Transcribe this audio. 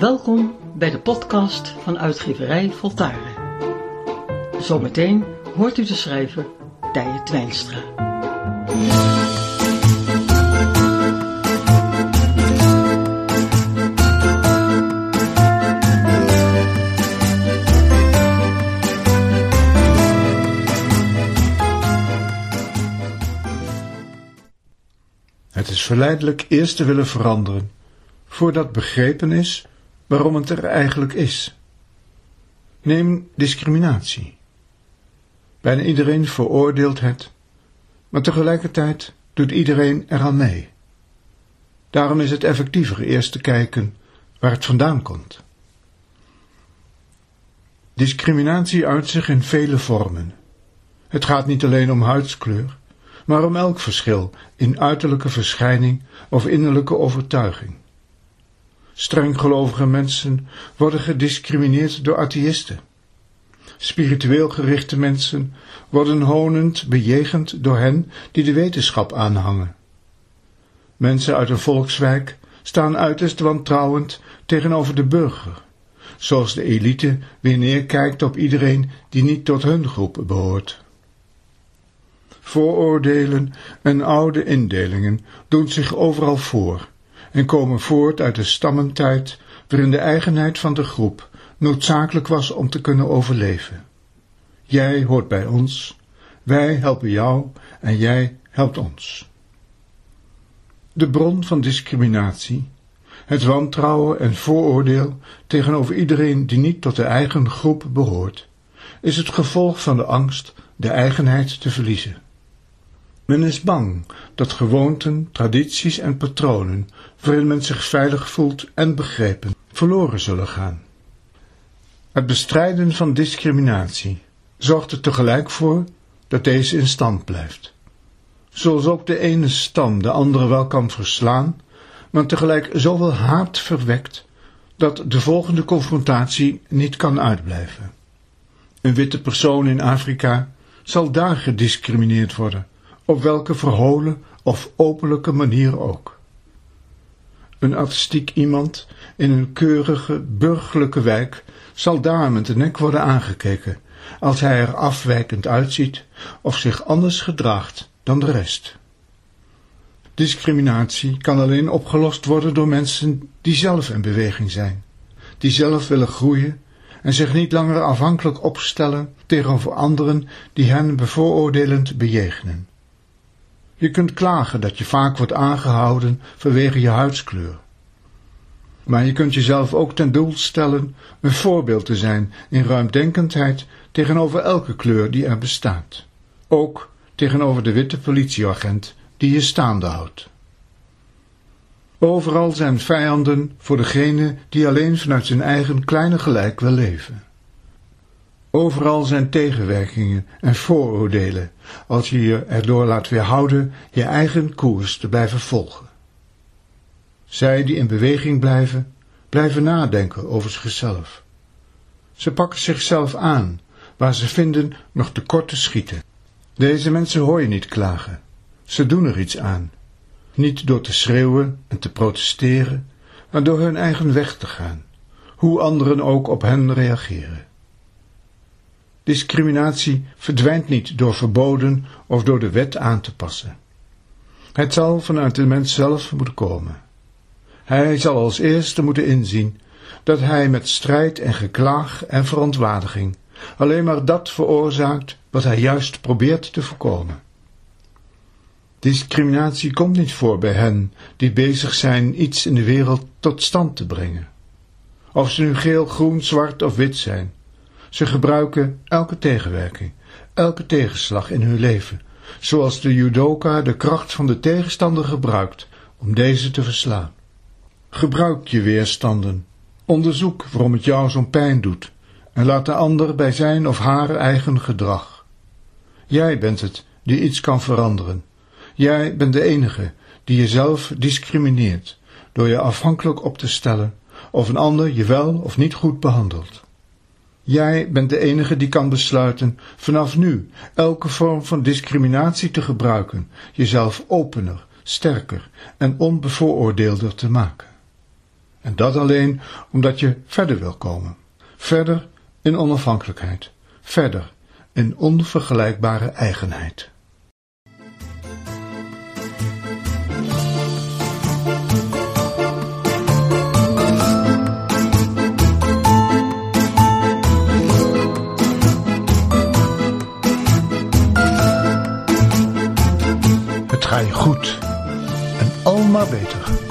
Welkom bij de podcast van uitgeverij Voltaren. Zometeen hoort u de schrijver Tije Twijnstra. Het is verleidelijk eerst te willen veranderen, voordat begrepen is waarom het er eigenlijk is. Neem discriminatie. Bijna iedereen veroordeelt het, maar tegelijkertijd doet iedereen eraan mee. Daarom is het effectiever eerst te kijken waar het vandaan komt. Discriminatie uit zich in vele vormen. Het gaat niet alleen om huidskleur, maar om elk verschil in uiterlijke verschijning of innerlijke overtuiging. Strenggelovige mensen worden gediscrimineerd door atheïsten. Spiritueel gerichte mensen worden honend bejegend door hen die de wetenschap aanhangen. Mensen uit een volkswijk staan uiterst wantrouwend tegenover de burger, zoals de elite weer neerkijkt op iedereen die niet tot hun groep behoort. Vooroordelen en oude indelingen doen zich overal voor en komen voort uit de stammentijd waarin de eigenheid van de groep noodzakelijk was om te kunnen overleven. Jij hoort bij ons, wij helpen jou en jij helpt ons. De bron van discriminatie, het wantrouwen en vooroordeel tegenover iedereen die niet tot de eigen groep behoort, is het gevolg van de angst de eigenheid te verliezen. Men is bang dat gewoonten, tradities en patronen, waarin men zich veilig voelt en begrepen, verloren zullen gaan. Het bestrijden van discriminatie zorgt er tegelijk voor dat deze in stand blijft. Zoals ook de ene stam de andere wel kan verslaan, maar tegelijk zoveel haat verwekt dat de volgende confrontatie niet kan uitblijven. Een witte persoon in Afrika zal daar gediscrimineerd worden op welke verholen of openlijke manier ook. Een artistiek iemand in een keurige burgerlijke wijk zal daar met de nek worden aangekeken als hij er afwijkend uitziet of zich anders gedraagt dan de rest. Discriminatie kan alleen opgelost worden door mensen die zelf in beweging zijn, die zelf willen groeien en zich niet langer afhankelijk opstellen tegenover anderen die hen bevooroordelend bejegenen. Je kunt klagen dat je vaak wordt aangehouden vanwege je huidskleur. Maar je kunt jezelf ook ten doel stellen een voorbeeld te zijn in ruimdenkendheid tegenover elke kleur die er bestaat. Ook tegenover de witte politieagent die je staande houdt. Overal zijn vijanden voor degene die alleen vanuit zijn eigen kleine gelijk wil leven. Overal zijn tegenwerkingen en vooroordelen als je je erdoor laat weerhouden je eigen koers te blijven volgen. Zij die in beweging blijven, blijven nadenken over zichzelf. Ze pakken zichzelf aan, waar ze vinden nog tekort te schieten. Deze mensen hoor je niet klagen. Ze doen er iets aan. Niet door te schreeuwen en te protesteren, maar door hun eigen weg te gaan, hoe anderen ook op hen reageren. Discriminatie verdwijnt niet door verboden of door de wet aan te passen. Het zal vanuit de mens zelf moeten komen. Hij zal als eerste moeten inzien dat hij met strijd en geklaag en verontwaardiging alleen maar dat veroorzaakt wat hij juist probeert te voorkomen. Discriminatie komt niet voor bij hen die bezig zijn iets in de wereld tot stand te brengen. Of ze nu geel, groen, zwart of wit zijn. Ze gebruiken elke tegenwerking, elke tegenslag in hun leven, zoals de judoka de kracht van de tegenstander gebruikt om deze te verslaan. Gebruik je weerstanden, onderzoek waarom het jou zo'n pijn doet en laat de ander bij zijn of haar eigen gedrag. Jij bent het die iets kan veranderen. Jij bent de enige die jezelf discrimineert door je afhankelijk op te stellen of een ander je wel of niet goed behandelt. Jij bent de enige die kan besluiten vanaf nu elke vorm van discriminatie te gebruiken, jezelf opener, sterker en onbevooroordeelder te maken. En dat alleen omdat je verder wil komen. Verder in onafhankelijkheid. Verder in onvergelijkbare eigenheid. Ga goed en al maar beter.